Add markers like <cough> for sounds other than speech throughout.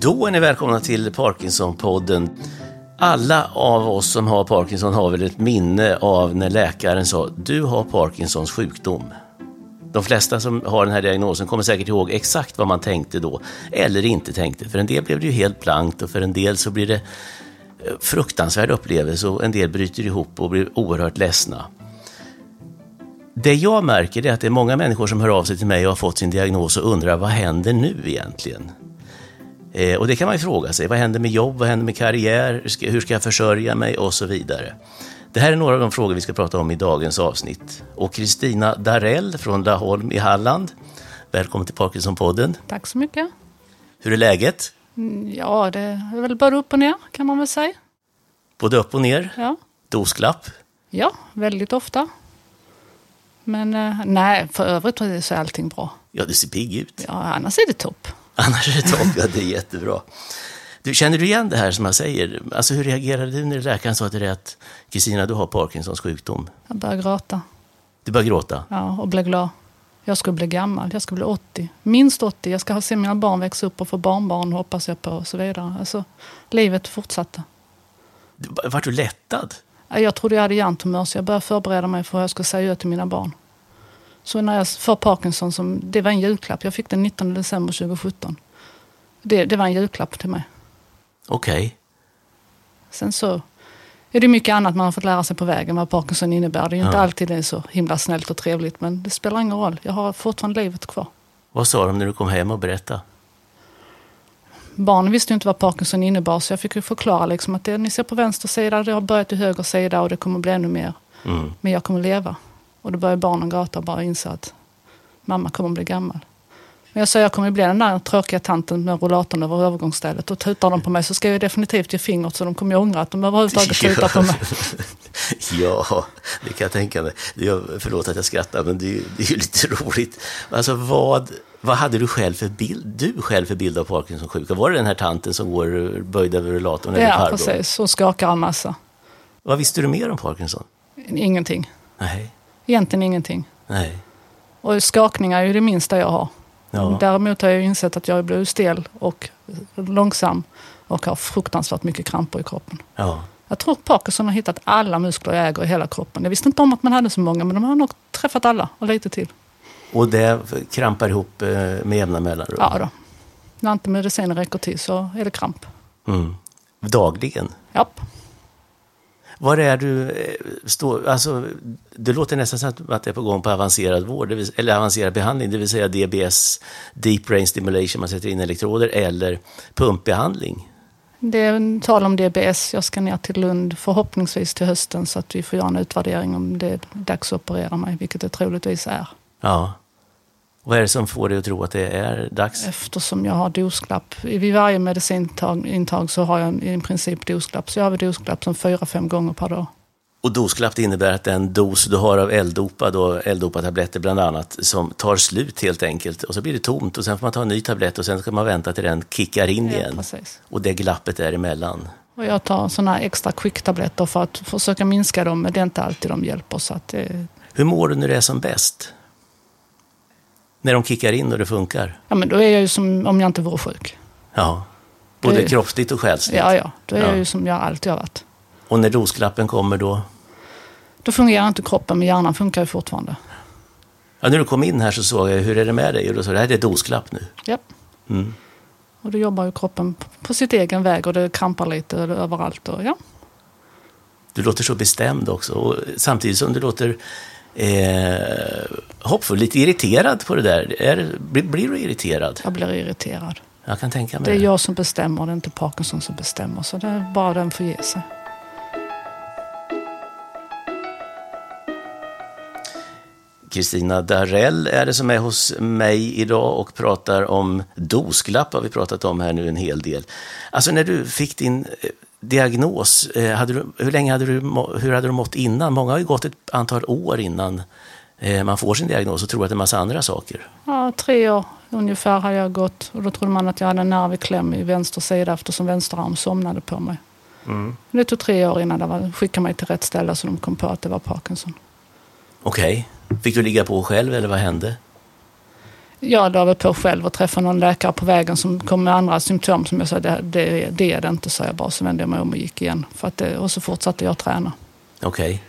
Då är ni välkomna till Parkinson-podden. Alla av oss som har Parkinson har väl ett minne av när läkaren sa du har Parkinsons sjukdom. De flesta som har den här diagnosen kommer säkert ihåg exakt vad man tänkte då, eller inte tänkte. För en del blev det ju helt blankt och för en del så blir det eh, fruktansvärd upplevelse och en del bryter ihop och blir oerhört ledsna. Det jag märker är att det är många människor som hör av sig till mig och har fått sin diagnos och undrar vad händer nu egentligen? Eh, och det kan man ju fråga sig. Vad händer med jobb? Vad händer med karriär? Hur ska jag försörja mig? Och så vidare. Det här är några av de frågor vi ska prata om i dagens avsnitt. Och Kristina Darell från Laholm i Halland. Välkommen till Parkinson-podden. Tack så mycket. Hur är läget? Mm, Ja, det är väl bara upp och ner kan man väl säga. Både upp och ner? Ja, Dosklapp? ja väldigt ofta. Men eh, nej, för övrigt så är allting bra. Ja, du ser pigg ut. Ja, annars är det topp. Annars är det topp. Det är jättebra. Du, känner du igen det här som jag säger? Alltså, hur reagerade du när läkaren sa till dig att Kristina, du har Parkinsons sjukdom? Jag börjar gråta Du började gråta? ja, och blir glad. Jag ska bli gammal, jag ska bli 80. Minst 80. Jag ska ha se mina barn växa upp och få barnbarn hoppas jag på och så vidare. Alltså, livet fortsatte. Vart du lättad? Ja, Jag trodde jag hade hjärntumör så jag började förbereda mig för hur jag skulle säga till mina barn. Så när jag får Parkinson, som, det var en julklapp. Jag fick den 19 december 2017. Det, det var en julklapp till mig. Okej. Sen så är det mycket annat man har fått lära sig på vägen vad Parkinson innebär. Det är ju inte Ja. alltid det är så himla snällt och trevligt men det spelar ingen roll. Jag har fortfarande livet kvar. Vad sa de när du kom hem och berättade? Barnen visste ju inte vad Parkinson innebar så jag fick ju förklara liksom att det ni ser på vänster sida, det har börjat i höger sida och det kommer bli ännu mer. Mm. Men jag kommer leva. Och då börjar barnen gråta och bara inse att mamma kommer bli gammal. Men jag sa jag kommer bli den där tråkiga tanten med rollatorn över övergångsstället. Och tutar de på mig så ska jag definitivt ge fingret så de kommer ju ångra att de överhuvudtaget <laughs> tutar på mig. <laughs> ja, det kan jag tänka mig. Jag, förlåt att jag skrattar, men det är, ju- det är ju lite <laughs> roligt. Alltså, vad, vad hade du själv för bild, du själv för bild av Parkinson-sjuka? Var det den här tanten som går böjd över rullatorn? eller Ja, precis. Och skakar en massa. Vad visste du mer om Parkinson? Ingenting. Nej, Egentligen ingenting. nej. Och skakningar är ju det minsta jag har. Ja. Däremot har jag insett att jag blir stel och långsam och har fruktansvärt mycket kramper i kroppen. Ja. Jag tror att Parkinson har hittat alla muskler jag äger i hela kroppen. Jag visste inte om att man hade så många, men de har nog träffat alla och lite till. Och det krampar ihop eh, med jämna mellanrum? Ja då. När inte medicinen räcker till så är det kramp. Mm. Dagligen? Japp. Var är du eh, står, alltså, det låter nästan som att det är på gång på avancerad vård, vill, eller avancerad behandling, det vill säga DBS, Deep Brain Stimulation, man sätter in elektroder, eller pumpbehandling. Det är tal om DBS. Jag ska ner till Lund förhoppningsvis till hösten så att vi får göra en utvärdering om det är dags att operera mig, vilket det troligtvis är. Ja. Vad är det som får dig att tro att det är dags? Eftersom jag har dosklapp. Vid varje medicinintag intag så har jag i princip dosklapp. Så jag har dosklapp som fyra, fem gånger per dag. Och dosklapp innebär att den dos du har av L-dopa, då, L-dopa-tabletter bland annat, som tar slut helt enkelt. Och så blir det tomt och sen får man ta en ny tablett och sen ska man vänta till den kickar in Ja, igen. precis. Och det glappet däremellan. Och jag tar här extra quick-tabletter för att försöka minska dem, men det är inte alltid de hjälper. Så att det, Hur mår du när det är som bäst? När de kickar in och det funkar? ja, men då är jag ju som om jag inte vore sjuk. Ja. Både Det- kroppsligt och själsligt. Ja, ja. Då är Ja. jag ju som jag alltid har varit. Och när dosklappen kommer då? Då fungerar inte kroppen, men hjärnan funkar ju fortfarande. Ja, när du kom in här så såg jag, hur är det med dig? Och då sa du, det här är dosklapp nu. Ja. Mm. Och då jobbar ju kroppen på sitt egen väg och det krampar lite överallt. Och ja. Du låter så bestämd också. Och samtidigt som du låter eh, hoppfull, lite irriterad på det där. Är, blir, blir du irriterad? Jag blir irriterad. Jag kan tänka mig Det är jag som bestämmer, det är inte Parkinson som bestämmer. Så det är bara den får ge sig. Kristina Darell är det som är hos mig idag och pratar om dosklapp, har vi pratat om här nu en hel del. Alltså när du fick din eh, diagnos, eh, hade du, hur länge hade du, hur hade du mått innan? Många har ju gått ett antal år innan eh, man får sin diagnos och tror att det är en massa andra saker. Ja, tre år ungefär har jag gått. Och då trodde man att jag hade en nerv i vänster sida eftersom vänster arm somnade på mig. Det tog tre år innan de skickade mig till rätt ställe så de kom på att det var Parkinson. Okej, fick du ligga på själv eller vad hände? Jag la väl på själv och träffade någon läkare på vägen som kom med andra symptom som jag sa, det, det, det är det inte, sa jag bara. Så vände jag mig om och gick igen. För att det, och så fortsatte jag träna. Okej.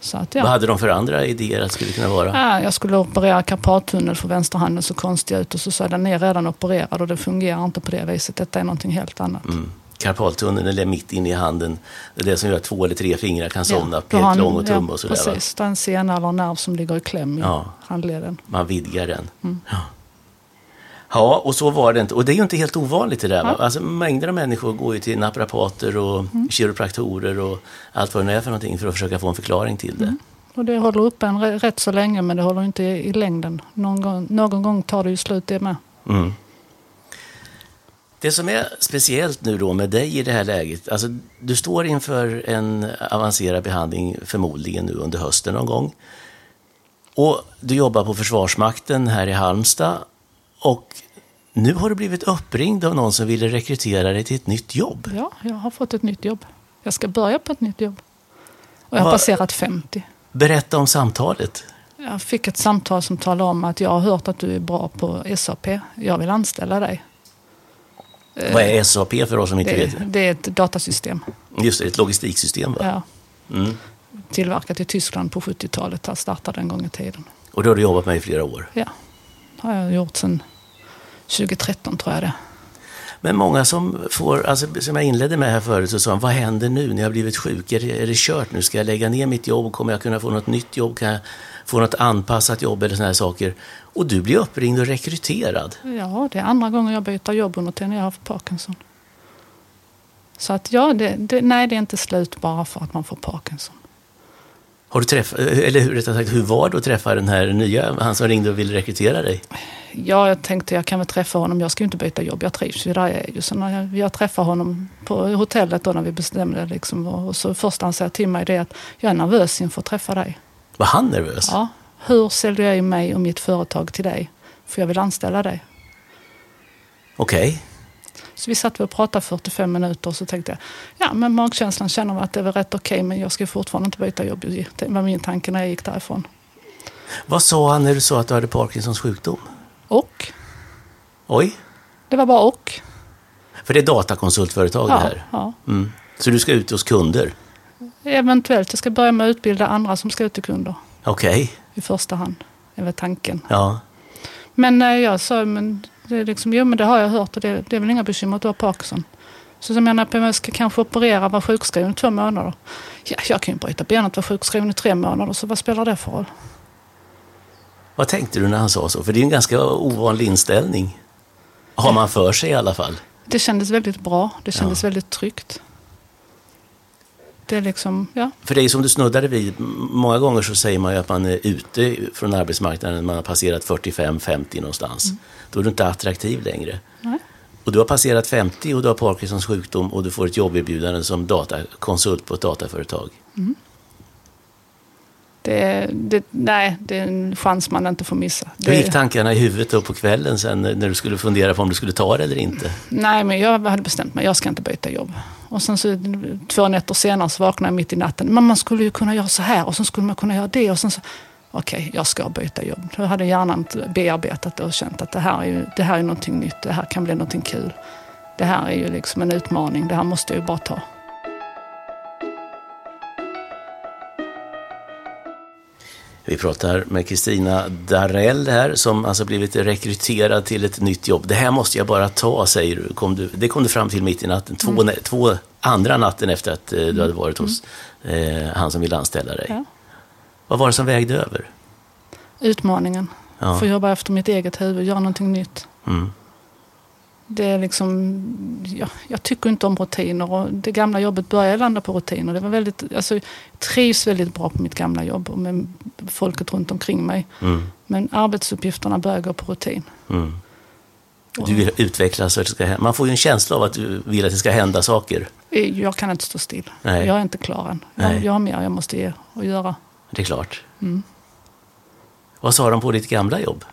Så att, Vad ja. hade de för andra idéer att det skulle kunna vara? Ja, jag skulle operera karpattunnel för vänsterhanden, så konstigt ut. Och så sa jag, den är redan opererad och det fungerar inte på det viset. Detta är någonting helt annat. Mm. Karpaltunneln, eller mitt inne i handen. Det är det som gör att två eller tre fingrar kan somna, du har en- petlång och tum och sådär. Precis, det är en sena eller nerv som ligger i kläm i Ja. handleden. Man vidgar den. Mm. Ja. ja, och så var det inte. Och det är ju inte helt ovanligt det där. Ja. Alltså, mängder av människor går ju till naprapater och Mm. kiropraktorer och allt vad det nu är för någonting för att försöka få en förklaring till det. Mm. Och det håller uppe en rätt så länge men det håller inte i, i längden. Någon gång, någon gång tar det ju slut det med. Mm. Det som är speciellt nu då med dig i det här läget, alltså du står inför en avancerad behandling förmodligen nu under hösten någon gång. Och du jobbar på Försvarsmakten här i Halmstad och nu har du blivit uppringd av någon som ville rekrytera dig till ett nytt jobb. Ja, jag har fått ett nytt jobb. Jag ska börja på ett nytt jobb. Och jag har passerat 50. Berätta om samtalet. Jag fick ett samtal som talade om att jag har hört att du är bra på SAP. Jag vill anställa dig. Vad är SAP för oss som inte Det, vet? det är ett datasystem. Just det, ett logistiksystem va? Ja, Mm. tillverkat i Tyskland på 70-talet. Där startade en gång i tiden. Och det har du jobbat med i flera år. Ja, har jag gjort sedan 2013 tror jag det. Men många som får, alltså, som jag inledde med här förut, så sa de, vad händer nu när jag har blivit sjuk? Är det, är det kört nu? Ska jag lägga ner mitt jobb? Kommer jag kunna få något nytt jobb? Kan jag få något anpassat jobb eller sådana här saker? Och du blir uppringd och rekryterad. Ja, det är andra gången jag byter jobb under tiden jag har haft Parkinson. Så att ja, det, det, nej det är inte slut bara för att man får Parkinson. Har du träffat, eller hur- rättare sagt, hur var det att träffa den här nya, han som ringde och ville rekrytera dig? Ja, jag tänkte jag kan väl träffa honom. Jag ska ju inte byta jobb. Jag trivs ju där jag är. Ju. Så när jag, jag träffar honom på hotellet då när vi bestämde liksom, och så först han säger till mig det är att jag är nervös inför att träffa dig. Var han nervös? Ja, hur säljer jag mig och mitt företag till dig? För jag vill anställa dig. Okej. Så vi satt och pratade 45 minuter och så tänkte jag, ja men magkänslan känner att det väl rätt okej men jag ska fortfarande inte byta jobb. Det var min tanke när jag gick därifrån. Vad sa han när du sa att du hade Parkinsons sjukdom? Och, Oj, det var bara och. för det är datakonsultföretag det Ja, här. ja. Mm. Så du ska ut hos kunder? Eventuellt, jag ska börja med att utbilda andra som ska ut till kunder Okej, i första hand. är väl tanken. ja. Men eh, jag sa, men det, är liksom, jo men det har jag hört och det, det är väl inga bekymmer att du har Parkinson. Så jag menar, jag ska kanske operera, vara sjukskriven i två månader. Ja, jag kan ju bryta benet och vara sjukskriven i tre månader, så vad spelar det för roll? Vad tänkte du när han sa så? För det är en ganska ovanlig inställning. Har man för sig i alla fall. Det kändes väldigt bra, det kändes Ja. väldigt tryggt. Det liksom, ja. För det är som du snuddade vid, många gånger så säger man ju att man är ute från arbetsmarknaden, man har passerat 45-50 någonstans. Då är du inte attraktiv längre. Nej. Och du har passerat 50 och du har Parkinsons sjukdom och du får ett jobberbjudande som datakonsult på ett dataföretag. Det, det, nej, det är en chans man inte får missa. Hur gick tankarna i huvudet då på kvällen sen när du skulle fundera på om du skulle ta det eller inte? nej, men jag hade bestämt mig, jag ska inte byta jobb. Och sen så två nätter senare så vaknade jag mitt i natten. Men man skulle ju kunna göra så här och sen skulle man kunna göra det. Och sen så, okej, jag ska byta jobb. Då hade hjärnan bearbetat det och känt att det här är ju det här är någonting nytt. Det här kan bli någonting kul. Det här är ju liksom en utmaning. Det här måste jag ju bara ta. Vi pratar med Kristina Darell här som alltså blivit rekryterad till ett nytt jobb. Det här måste jag bara ta, säger du. Kom du det kom du fram till mitt i natten. Två, Mm. två andra natten efter att eh, du hade varit hos eh, han som ville anställa dig. Ja. Vad var det som vägde över? Utmaningen. Ja. Få jobba efter mitt eget huvud, göra någonting nytt. Mm. Det är liksom, ja, jag tycker inte om rutiner och det gamla jobbet började landa på rutiner. Det var väldigt, alltså, jag trivs väldigt bra på mitt gamla jobb och med folket runt omkring mig. Mm. Men arbetsuppgifterna börjar gå på rutin. Mm. Du vill utvecklas och det ska hända. Man får ju en känsla av att du vill att det ska hända saker. Jag kan inte stå still. Nej. Jag är inte klar än. Jag, jag har mer jag måste ge och göra. Det är klart. Mm. Vad sa de på ditt gamla jobb?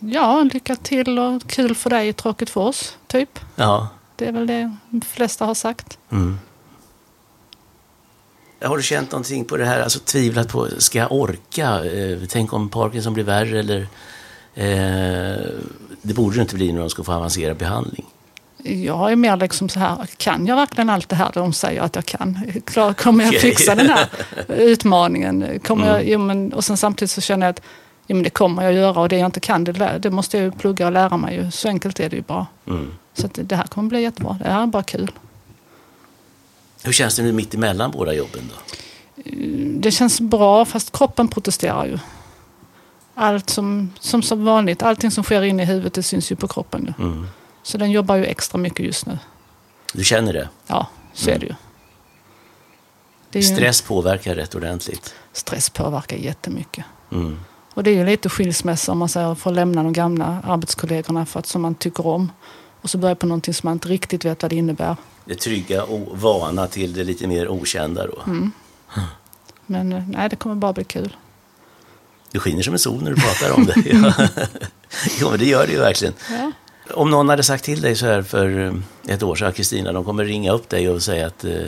Ja, lycka till och kul för dig, tråkigt för oss, typ. Ja. Det är väl det de flesta har sagt. Mm. Har du känt någonting på det här, alltså tvivlat på, ska jag orka? Eh, tänk om Parkinson blir värre eller Eh, det borde det inte bli när de ska få avancerad behandling. Jag är mer liksom så här, kan jag verkligen allt det här de säger att jag kan? Klar, kommer jag fixa den här <laughs> utmaningen? Kommer jag, jo, men, och sen samtidigt så känner jag att jo, men det kommer jag göra och det jag inte kan det, det måste jag ju plugga och lära mig. Ju. Så enkelt är det ju bara. Mm. Så att det här kommer bli jättebra. Det här är bara kul. Hur känns det nu mitt emellan båda jobben då? Det känns bra fast kroppen protesterar ju. Allt som, som, som vanligt, allting som sker inne i huvudet det syns ju på kroppen nu. Mm. Så den jobbar ju extra mycket just nu. Du känner det? Ja, så är det ju. Det är ju Stress påverkar rätt ordentligt. stress påverkar jättemycket. Mm. Och det är ju lite skilsmässa om man säger för att lämna de gamla arbetskollegorna för att, som man tycker om. Och så börja på någonting som man inte riktigt vet vad det innebär. Det trygga och vana till det lite mer okända då. Mm. Men eh, nej, det kommer bara bli kul. Du skiner som en sol när du pratar om det. <laughs> Ja. <laughs> jo, men det gör det ju verkligen. Ja. Om någon hade sagt till dig så här för eh, ett år sedan, Kristina, de kommer ringa upp dig och säga att eh,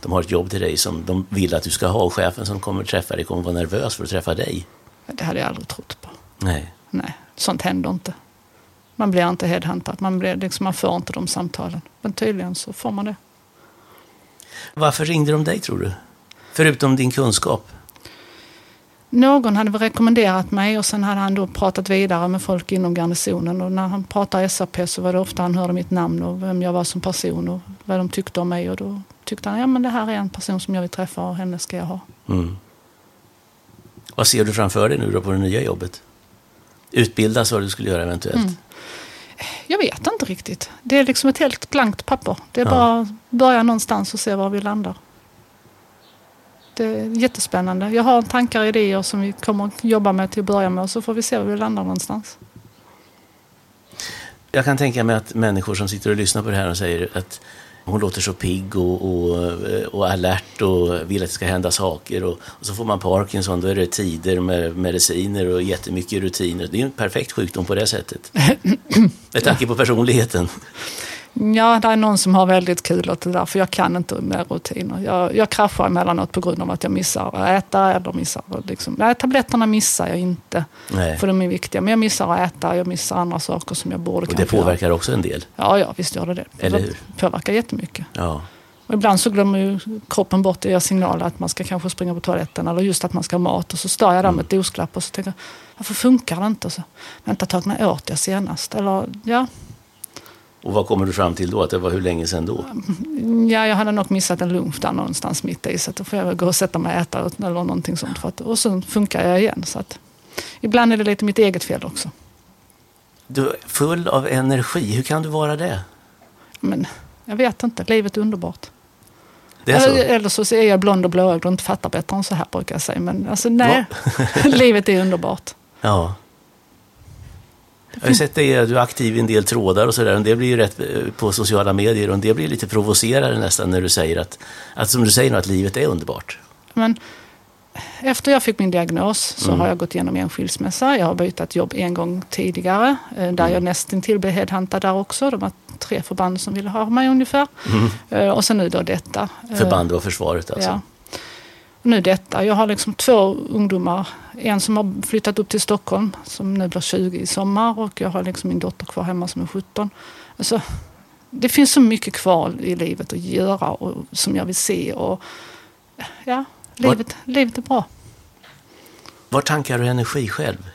de har ett jobb till dig som de vill att du ska ha och chefen som kommer träffa dig kommer vara nervös för att träffa dig. Det hade jag aldrig trott på. Nej. Nej, sånt händer inte. Man blir inte headhuntad. Man, blir, liksom, man får inte de samtalen. Men tydligen så får man det. Varför ringde de dig tror du? Förutom din kunskap? Någon hade väl rekommenderat mig och sen hade han då pratat vidare med folk inom garnisonen. Och när han pratade SAP så var det ofta han hörde mitt namn och vem jag var som person och vad de tyckte om mig. Och då tyckte han, ja men det här är en person som jag vill träffa och henne ska jag ha. Mm. Vad ser du framför dig nu då på det nya jobbet? Utbildas vad du skulle göra eventuellt? Mm. Jag vet inte riktigt. Det är liksom ett helt blankt papper. Det är Ja. bara att börja någonstans och se var vi landar. Det är jättespännande. Jag har tankar och idéer som vi kommer att jobba med till att börja med och så får vi se var vi landar någonstans. Jag kan tänka mig att människor som sitter och lyssnar på det här och säger att hon låter så pigg och, och, och alert och vill att det ska hända saker. Och, och så får man Parkinson, då är det tider med mediciner och jättemycket rutiner. Det är en perfekt sjukdom på det sättet. Med tanke på personligheten. Ja, det är någon som har väldigt kul åt det där för jag kan inte med rutiner. Jag, jag kraschar emellanåt på grund av att jag missar att äta eller missar liksom, nej, tabletterna missar jag inte Nej. för de är viktiga. Men jag missar att äta, jag missar andra saker som jag borde Och det kanske göra. påverkar också en del. Ja, ja, visst gör det det. Eller det hur? påverkar jättemycket. Ja. Och ibland så glömmer ju kroppen bort ge signaler att man ska kanske springa på toaletten eller just att man ska ha mat. Och så står jag där med ett dosklapp och så tänker jag, varför funkar det inte? Och så, vänta tag, när åt jag senast? Eller ja, Och vad kommer du fram till då? Att det var hur länge sedan då? ja, jag hade nog missat en lunch där någonstans mitt i. Så då får jag väl gå och sätta mig och äta eller någonting sånt. För att, och sen funkar jag igen. Så att, ibland är det lite mitt eget fel också. Du är full av energi. Hur kan du vara det? Men jag vet inte, livet är underbart. Det är så? Eller, eller så är jag blond och blåögd och inte fattar bättre än så här brukar jag säga. Men alltså nej, <laughs> livet är underbart. Ja. Jag har ju sett dig, du är aktiv i en del trådar och sådär. Det blir ju rätt eh, på sociala medier och det blir lite provocerande nästan när du säger att, att som du säger att livet är underbart. Men efter jag fick min diagnos så Mm. har jag gått igenom en skilsmässa. Jag har bytt jobb en gång tidigare. eh, Där jag nästintill blev headhuntad där också. Det var tre förband som ville ha mig ungefär. Eh, Och sen nu då detta. Förband och försvaret alltså. Ja. Nu detta. Jag har liksom två ungdomar. En som har flyttat upp till Stockholm som nu blir 20 i sommar och jag har liksom min dotter kvar hemma som är 17. Alltså, det finns så mycket kvar i livet att göra och som jag vill se. Och, ja, livet, livet är bra. Var tankar du energi själv?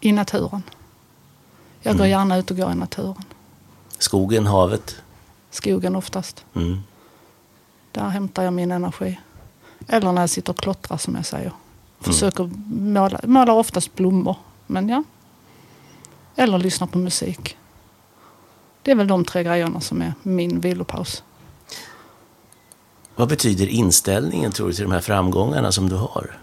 I naturen. Jag går gärna ut och går i naturen. Skogen, havet? Skogen oftast. Mm. Där hämtar jag min energi. Eller när jag sitter och klottrar som jag säger. Försöker måla, målar oftast blommor. Men ja. Eller lyssnar på musik. Det är väl de tre grejerna som är min vilopaus. Vad betyder inställningen tror du till de här framgångarna som du har?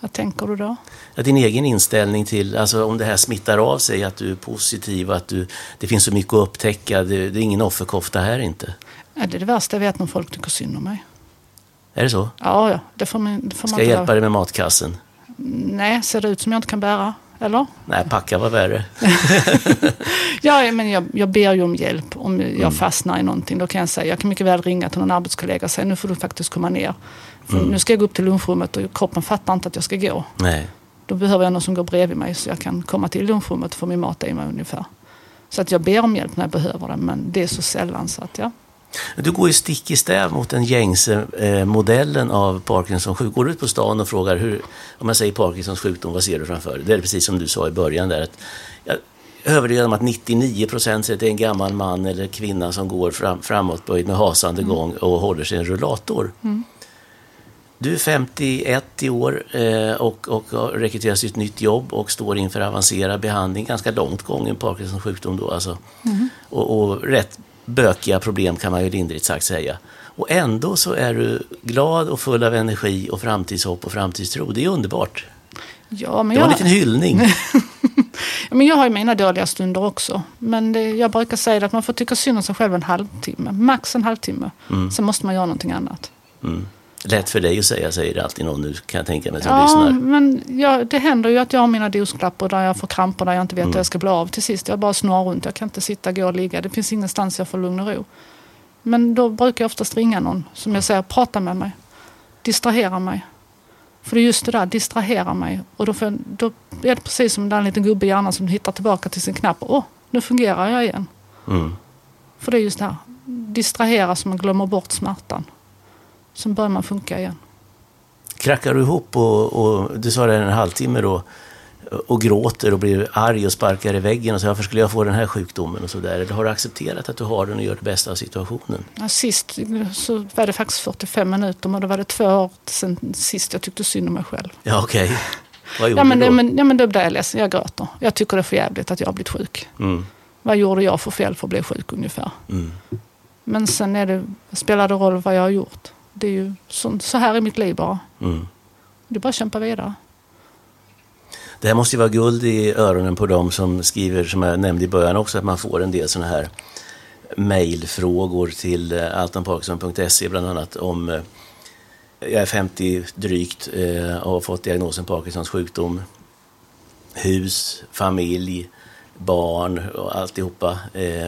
Vad tänker du då? Ja, din egen inställning till, alltså om det här smittar av sig, att du är positiv, att du, det finns så mycket att upptäcka, det, det är ingen offerkofta här inte. Ja, det är det värsta jag vet när folk tycker synd om mig. Är det så? Ja, ja. Det får man, det får Ska man jag hjälpa dig med matkassen? Nej, ser det ut som jag inte kan bära? Eller? Nej, packa var värre. <laughs> ja, men jag, jag ber ju om hjälp om jag mm. fastnar i någonting. Då kan jag säga, jag kan mycket väl ringa till någon arbetskollega och säga nu får du faktiskt komma ner. Mm. Nu ska jag gå upp till lunchrummet och kroppen fattar inte att jag ska gå. Nej. Då behöver jag någon som går bredvid mig så jag kan komma till lunchrummet och få min mat i mig ungefär. Så att jag ber om hjälp när jag behöver det, men det är så sällan så att ja. Du går ju stick i stäv mot den gängse eh, modellen av Parkinsons sjukdom. Går du ut på stan och frågar, hur, om man säger Parkinsons sjukdom, vad ser du framför dig? Det är precis som du sa i början där. Att, jag är övertygad om att 99 procent säger att det är en gammal man eller kvinna som går fram, framåtböjd med hasande mm. gång och håller sig i en rullator. Mm. Du är 51 i år eh, och, och har rekryterats till ett nytt jobb och står inför avancerad behandling, ganska långt gången Parkinsons sjukdom då alltså. Mm. Och, och rätt bökiga problem kan man ju lindrigt sagt säga. Och ändå så är du glad och full av energi och framtidshopp och framtidstro. Det är underbart. Ja, men det var en liten hyllning. ja, <laughs> men jag har ju mina dåliga stunder också. Men det, jag brukar säga att man får tycka synd om sig själv en halvtimme. Max en halvtimme. Mm. Sen måste man göra någonting annat. Mm. Lätt för dig att säga, säger alltid någon nu kan jag tänka mig som ja, lyssnar. men ja, det händer ju att jag har mina dosklappar där jag får kramper där jag inte vet mm. hur jag ska bli av till sist. Jag bara snurrar runt, jag kan inte sitta, gå och ligga. Det finns ingenstans jag får lugn och ro. Men då brukar jag oftast ringa någon som jag säger, prata med mig. Distrahera mig. För det är just det där, distrahera mig. Och då, får, då är det precis som den liten gubbe i hjärnan som hittar tillbaka till sin knapp. Åh, nu fungerar jag igen. Mm. För det är just det här, distrahera så man glömmer bort smärtan. Sen börjar man funka igen. Krackar du ihop och, och du sa det en halvtimme då och gråter och blir arg och sparkar i väggen och säger varför skulle jag få den här sjukdomen och sådär. Eller har du accepterat att du har den och gör det bästa av situationen? Ja, sist så var det faktiskt 45 minuter men då var det två år sedan sist jag tyckte synd om mig själv. Ja okej. Okay. Vad gjorde ja, men, du då? Men, ja men då blev jag ledsen, jag gråter. Jag tycker det är för jävligt att jag har blivit sjuk. Mm. Vad gjorde jag för fel för att bli sjuk ungefär? Mm. Men sen är det, spelar det roll vad jag har gjort? Det är ju så, så här i mitt liv bara. Mm. Det är bara att kämpa vidare. Det här måste ju vara guld i öronen på dem som skriver, som jag nämnde i början också, att man får en del sådana här mejlfrågor till eh, altonparkinson.se bland annat om eh, jag är 50 drygt eh, och har fått diagnosen Parkinsons sjukdom. Hus, familj, barn och alltihopa.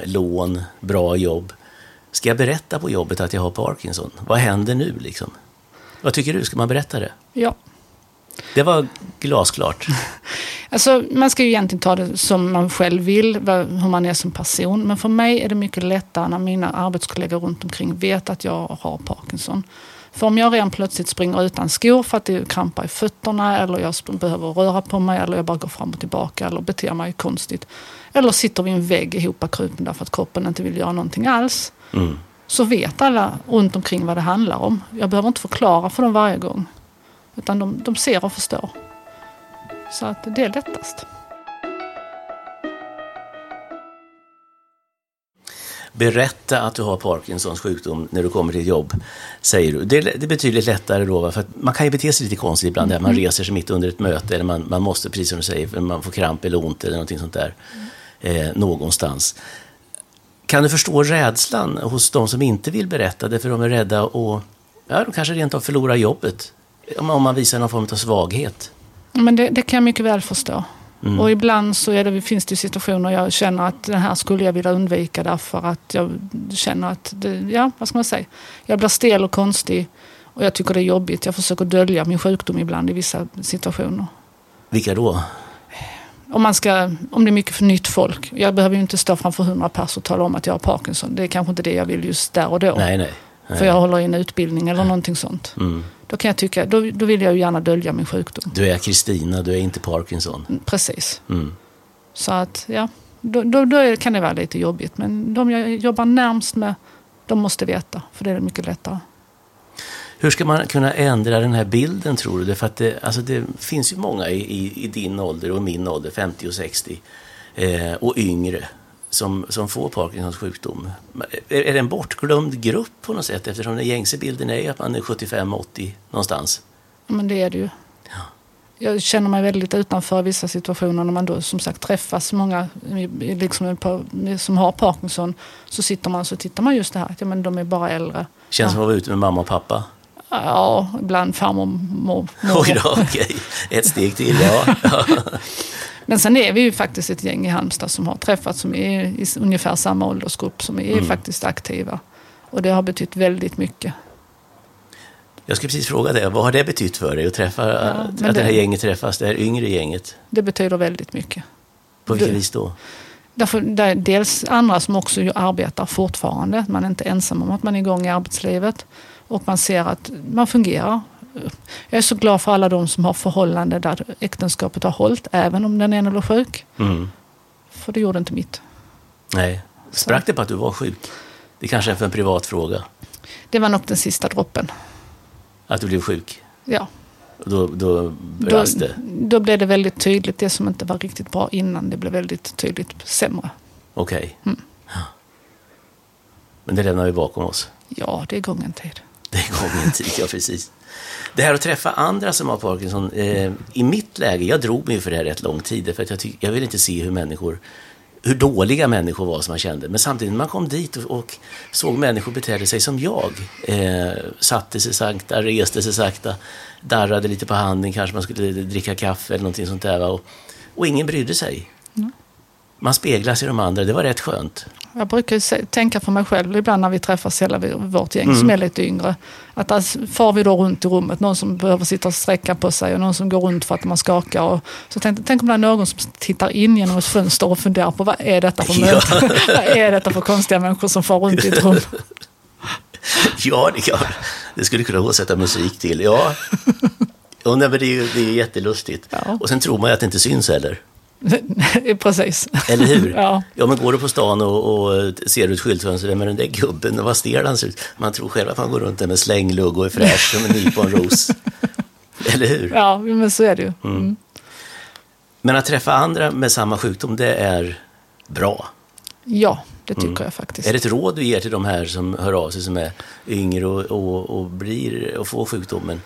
lån, bra jobb. Ska jag berätta på jobbet att jag har Parkinson? Vad händer nu liksom? Vad tycker du? Ska man berätta det? Ja. Det var glasklart. <laughs> Alltså, man ska ju egentligen ta det som man själv vill, hur man är som person. Men för mig är det mycket lättare när mina arbetskollegor runt omkring vet att jag har Parkinson. För om jag redan plötsligt springer utan skor för att det krampar i fötterna eller jag behöver röra på mig eller jag bara går fram och tillbaka eller beter mig konstigt. Eller sitter vid en vägg ihopkrupen därför att kroppen inte vill göra någonting alls. Mm. Så vet alla runt omkring vad det handlar om. Jag behöver inte förklara för dem varje gång. Utan de, de ser och förstår. Så att det är lättast. Berätta att du har Parkinsons sjukdom när du kommer till jobb, säger du. Det, det är betydligt lättare då, för man kan ju bete sig lite konstigt ibland. Mm. Man reser sig mitt under ett möte eller man, man måste, precis som du säger, man får kramp eller ont eller någonting sånt där. Mm. Eh, någonstans. Kan du förstå rädslan hos de som inte vill berätta det för de är rädda och ja, de kanske rent av förlorar jobbet om man visar någon form av svaghet? Men det, det kan jag mycket väl förstå. Mm. Och ibland så det, finns det situationer jag känner att den här skulle jag vilja undvika därför att jag känner att, det, ja vad ska man säga, jag blir stel och konstig och jag tycker det är jobbigt. Jag försöker dölja min sjukdom ibland i vissa situationer. Vilka då? Om, man ska, om det är mycket för nytt folk. Jag behöver ju inte stå framför hundra pers och tala om att jag har Parkinson. Det är kanske inte det jag vill just där och då. Nej, nej. nej. För jag håller i en utbildning eller någonting sånt. Mm. Då kan jag tycka, då, då vill jag ju gärna dölja min sjukdom. Du är Kristina, du är inte Parkinson. Mm, precis. Mm. Så att, ja. Då, då, då, kan det vara lite jobbigt. Men de jag jobbar närmst med, de måste veta. För det är mycket lättare. Hur ska man kunna ändra den här bilden tror du? För att det, alltså det finns ju många i, i, i din ålder och min ålder, 50 och 60 eh, och yngre som, som får Parkinsons sjukdom. Är, är det en bortglömd grupp på något sätt eftersom den gängse bilden är att man är 75-80 någonstans? Ja, men det är det ju. Ja. Jag känner mig väldigt utanför i vissa situationer när man då som sagt träffas många liksom, som har Parkinson. Så sitter man så tittar man just det här att ja, men de är bara äldre. Känns ja. som att vara ute med mamma och pappa. Ja, ibland farmor och. Oj då, okej. Ett steg till, ja. <laughs> Men sen är vi ju faktiskt ett gäng i Halmstad som har träffats som är i ungefär samma åldersgrupp som är Mm. faktiskt aktiva. Och det har betytt väldigt mycket. Jag skulle precis fråga dig, vad har det betytt för dig att träffa, Ja, att, att det här det- gänget träffas, det här yngre gänget? Det betyder väldigt mycket. På vilket Det- vis då? Därför, det är dels andra som också arbetar fortfarande. Man är inte ensam om att man är igång i arbetslivet. Och man ser att man fungerar. Jag är så glad för alla de som har förhållande där äktenskapet har hållit, även om den ena låg sjuk. Mm. För det gjorde inte mitt. Nej. Sprack det på att du var sjuk? Det kanske är för en privat fråga, Det var nog den sista droppen. att du blev sjuk. Ja. Då, då brast det. då blev det väldigt tydligt. Det som inte var riktigt bra innan, det blev väldigt tydligt sämre. Okej. Mm. Ja. Men det lämnar vi bakom oss. Ja, det är gången tid. Det är gången tid, ja precis. Det här att träffa andra som har Parkinson, eh, i mitt läge, jag drog mig för det här rätt lång tid, för att jag, tyck, jag ville inte se hur människor, hur dåliga människor var som man kände. Men samtidigt när man kom dit och, och såg människor betedde sig som jag, eh, satte sig sakta, reste sig sakta, darrade lite på handen, kanske man skulle dricka kaffe eller någonting sånt där. Och, och ingen brydde sig. Mm. Man speglas i de andra, det var rätt skönt. Jag brukar tänka för mig själv ibland när vi träffas hela vårt gäng Mm. som är lite yngre. Att alltså, far vi då runt i rummet, någon som behöver sitta och sträcka på sig och någon som går runt för att man skakar. Och, så tänk, tänk om det är någon som tittar in genom ett fönster och funderar på vad är detta för Ja. möte? <laughs> vad är detta för konstiga människor som far runt i ett rum? <laughs> Ja, det, kan, det skulle kunna sätta musik till. Ja, <laughs> ja nej, det är ju det är jättelustigt. Ja. Och sen tror man ju att det inte syns heller. <laughs> Precis. Eller hur? Ja. ja, men går du på stan och, och ser ut skyltfönster, vem är den där gubben och vad stel han ser ut? Man tror själv att man går runt där med slänglugg och är fräsch som en nyponros. <laughs> Eller hur? Ja, men så är det ju. Mm. Men att träffa andra med samma sjukdom, det är bra. Ja, det tycker jag faktiskt. Är det ett råd du ger till de här som hör av sig, som är yngre och, och, och, blir, och får sjukdomen?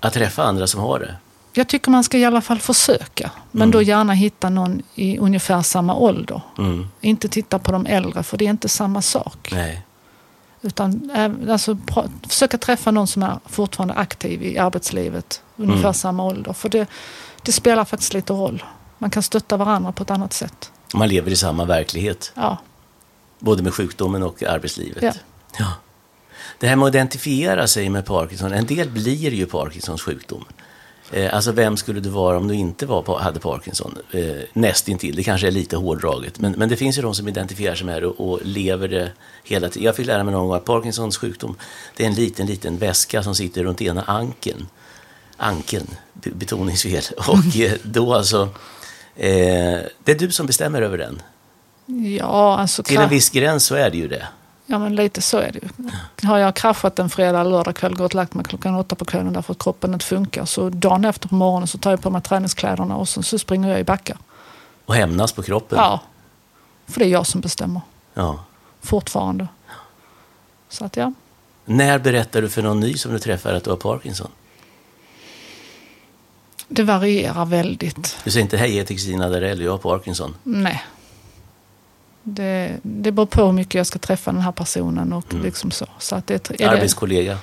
Att träffa andra som har det? Jag tycker man ska i alla fall försöka. Men Mm. då gärna hitta någon i ungefär samma ålder. Mm. Inte titta på de äldre, för det är inte samma sak. Nej. Utan även- alltså, försöka träffa någon som är fortfarande aktiv i arbetslivet, ungefär Mm. samma ålder. För det, det spelar faktiskt lite roll. Man kan stötta varandra på ett annat sätt. Man lever i samma verklighet, Ja, både med sjukdomen och arbetslivet. Ja. Ja. Det här med att identifiera sig med Parkinson, en del blir ju Parkinsons sjukdom. Eh, alltså vem skulle du vara om du inte var, hade Parkinson? Eh, nästintill, det kanske är lite hårdraget. Men, men det finns ju de som identifierar sig med det och, och lever det hela tiden. Jag fick lära mig någon gång att Parkinsons sjukdom, det är en liten, liten väska som sitter runt ena ankeln. Ankeln, be- betoningsfel. <laughs> Och eh, då alltså, eh, det är du som bestämmer över den. ja alltså... Till en viss gräns så är det ju det. Ja, men lite så är det ju. Har jag kraschat en fredag eller lördag kväll, gått och lagt mig klockan åtta på kvällen därför att kroppen inte funkar. Så dagen efter på morgonen så tar jag på mig träningskläderna och så, så springer jag i backar. Och hämnas på kroppen. Ja, för det är jag som bestämmer. Ja. Fortfarande. Så att ja, När berättar du för någon ny som du träffar att du har Parkinson? det varierar väldigt. Du säger inte hej, jag heter Kristina Darell, jag har Parkinson. Nej. Det, det beror på hur mycket jag ska träffa den här personen och liksom så. så att det, är det, Arbetskollega.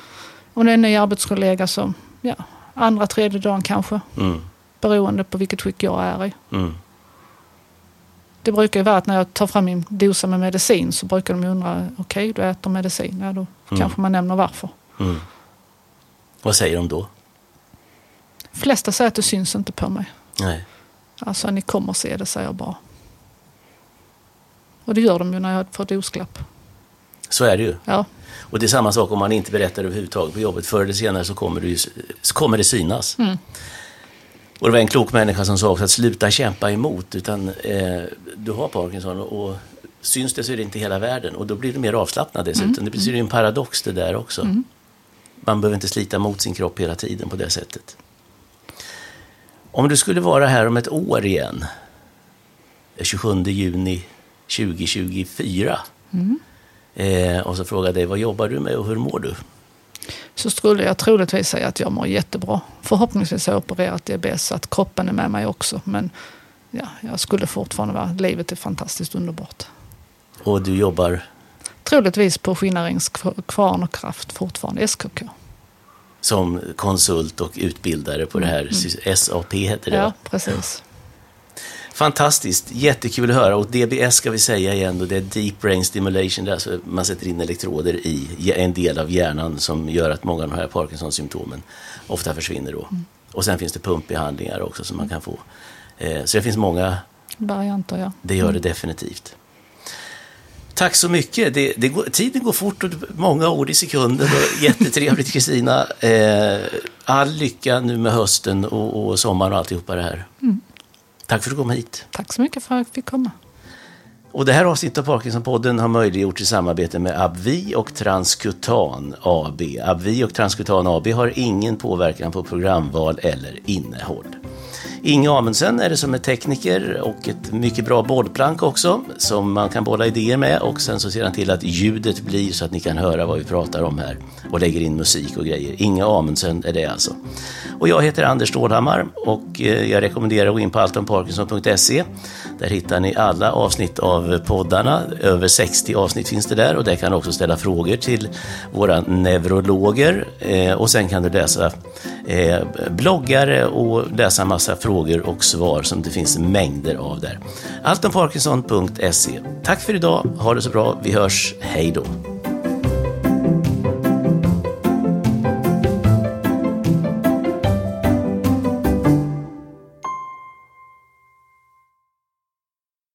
om det är en ny arbetskollega så, ja, andra, tredje dagen kanske. Mm. Beroende på vilket skick jag är i. Mm. Det brukar ju vara att när jag tar fram min dosa med medicin så brukar de undra, okej du äter medicin, ja då Mm. kanske man nämner varför. Mm. Vad säger de då? De flesta säger att det syns inte på mig. Nej. Alltså ni kommer se det, säger jag bara. Och det gör de ju när jag får dosklapp. Så är det ju. Ja, Och det är samma sak om man inte berättar överhuvudtaget på jobbet. Förr eller senare så kommer det, ju, så kommer det synas. Mm. Och det var en klok människa som sa också att sluta kämpa emot. Utan eh, du har Parkinson och, syns det så är det inte hela världen. Och då blir du mer avslappnad dessutom. Det blir ju en paradox det där också. Man behöver inte slita mot sin kropp hela tiden på det sättet. Om du skulle vara här om ett år igen, 27 juni 2024, eh, och så frågar jag vad jobbar du med och hur mår du? så skulle jag troligtvis säga att jag mår jättebra. Förhoppningsvis har jag opererat DBS så att kroppen är med mig också. Men ja, jag skulle fortfarande vara, livet är fantastiskt underbart. Och du jobbar Troligtvis på Skinnarings kvarn och kraft fortfarande, SKK. som konsult och utbildare på det här SAP heter det Ja, precis. Fantastiskt, jättekul att höra. Och DBS ska vi säga igen, och det är Deep Brain Stimulation. Det är alltså man sätter in elektroder i en del av hjärnan som gör att många av de här Parkinsons-symptomen ofta försvinner då. Mm. Och sen finns det pumpbehandlingar också som man kan få. Eh, så det finns många varianter. Ja. Det gör det mm. definitivt. Tack så mycket. Det, det går, tiden går fort och många ord i sekunden. Och <laughs> jättetrevligt Kristina. Eh, all lycka nu med hösten och, och sommaren och alltihopa det här. Mm. Tack för att du kom hit. Tack så mycket för att jag fick komma. Och det här avsnittet av Parkinson-podden har möjliggjorts i samarbete med Abvi och Transkutan AB. Abvi och Transkutan AB har ingen påverkan på programval eller innehåll. Inge Amundsen är det som är tekniker och ett mycket bra bollplank också som man kan bolla idéer med och sen så ser han till att ljudet blir så att ni kan höra vad vi pratar om här och lägger in musik och grejer. Inge Amundsen är det alltså. Och jag heter Anders Stålhammar och eh, jag rekommenderar att gå in på altonparkinson.se. Där hittar ni alla avsnitt av poddarna. Över 60 avsnitt finns det där och där kan du också ställa frågor till våra neurologer eh, och sen kan du läsa eh, bloggare och läsa massa frågor och svar som det finns mängder av där. Alltomparkinson.se. Tack för idag, ha det så bra, vi hörs, hej då!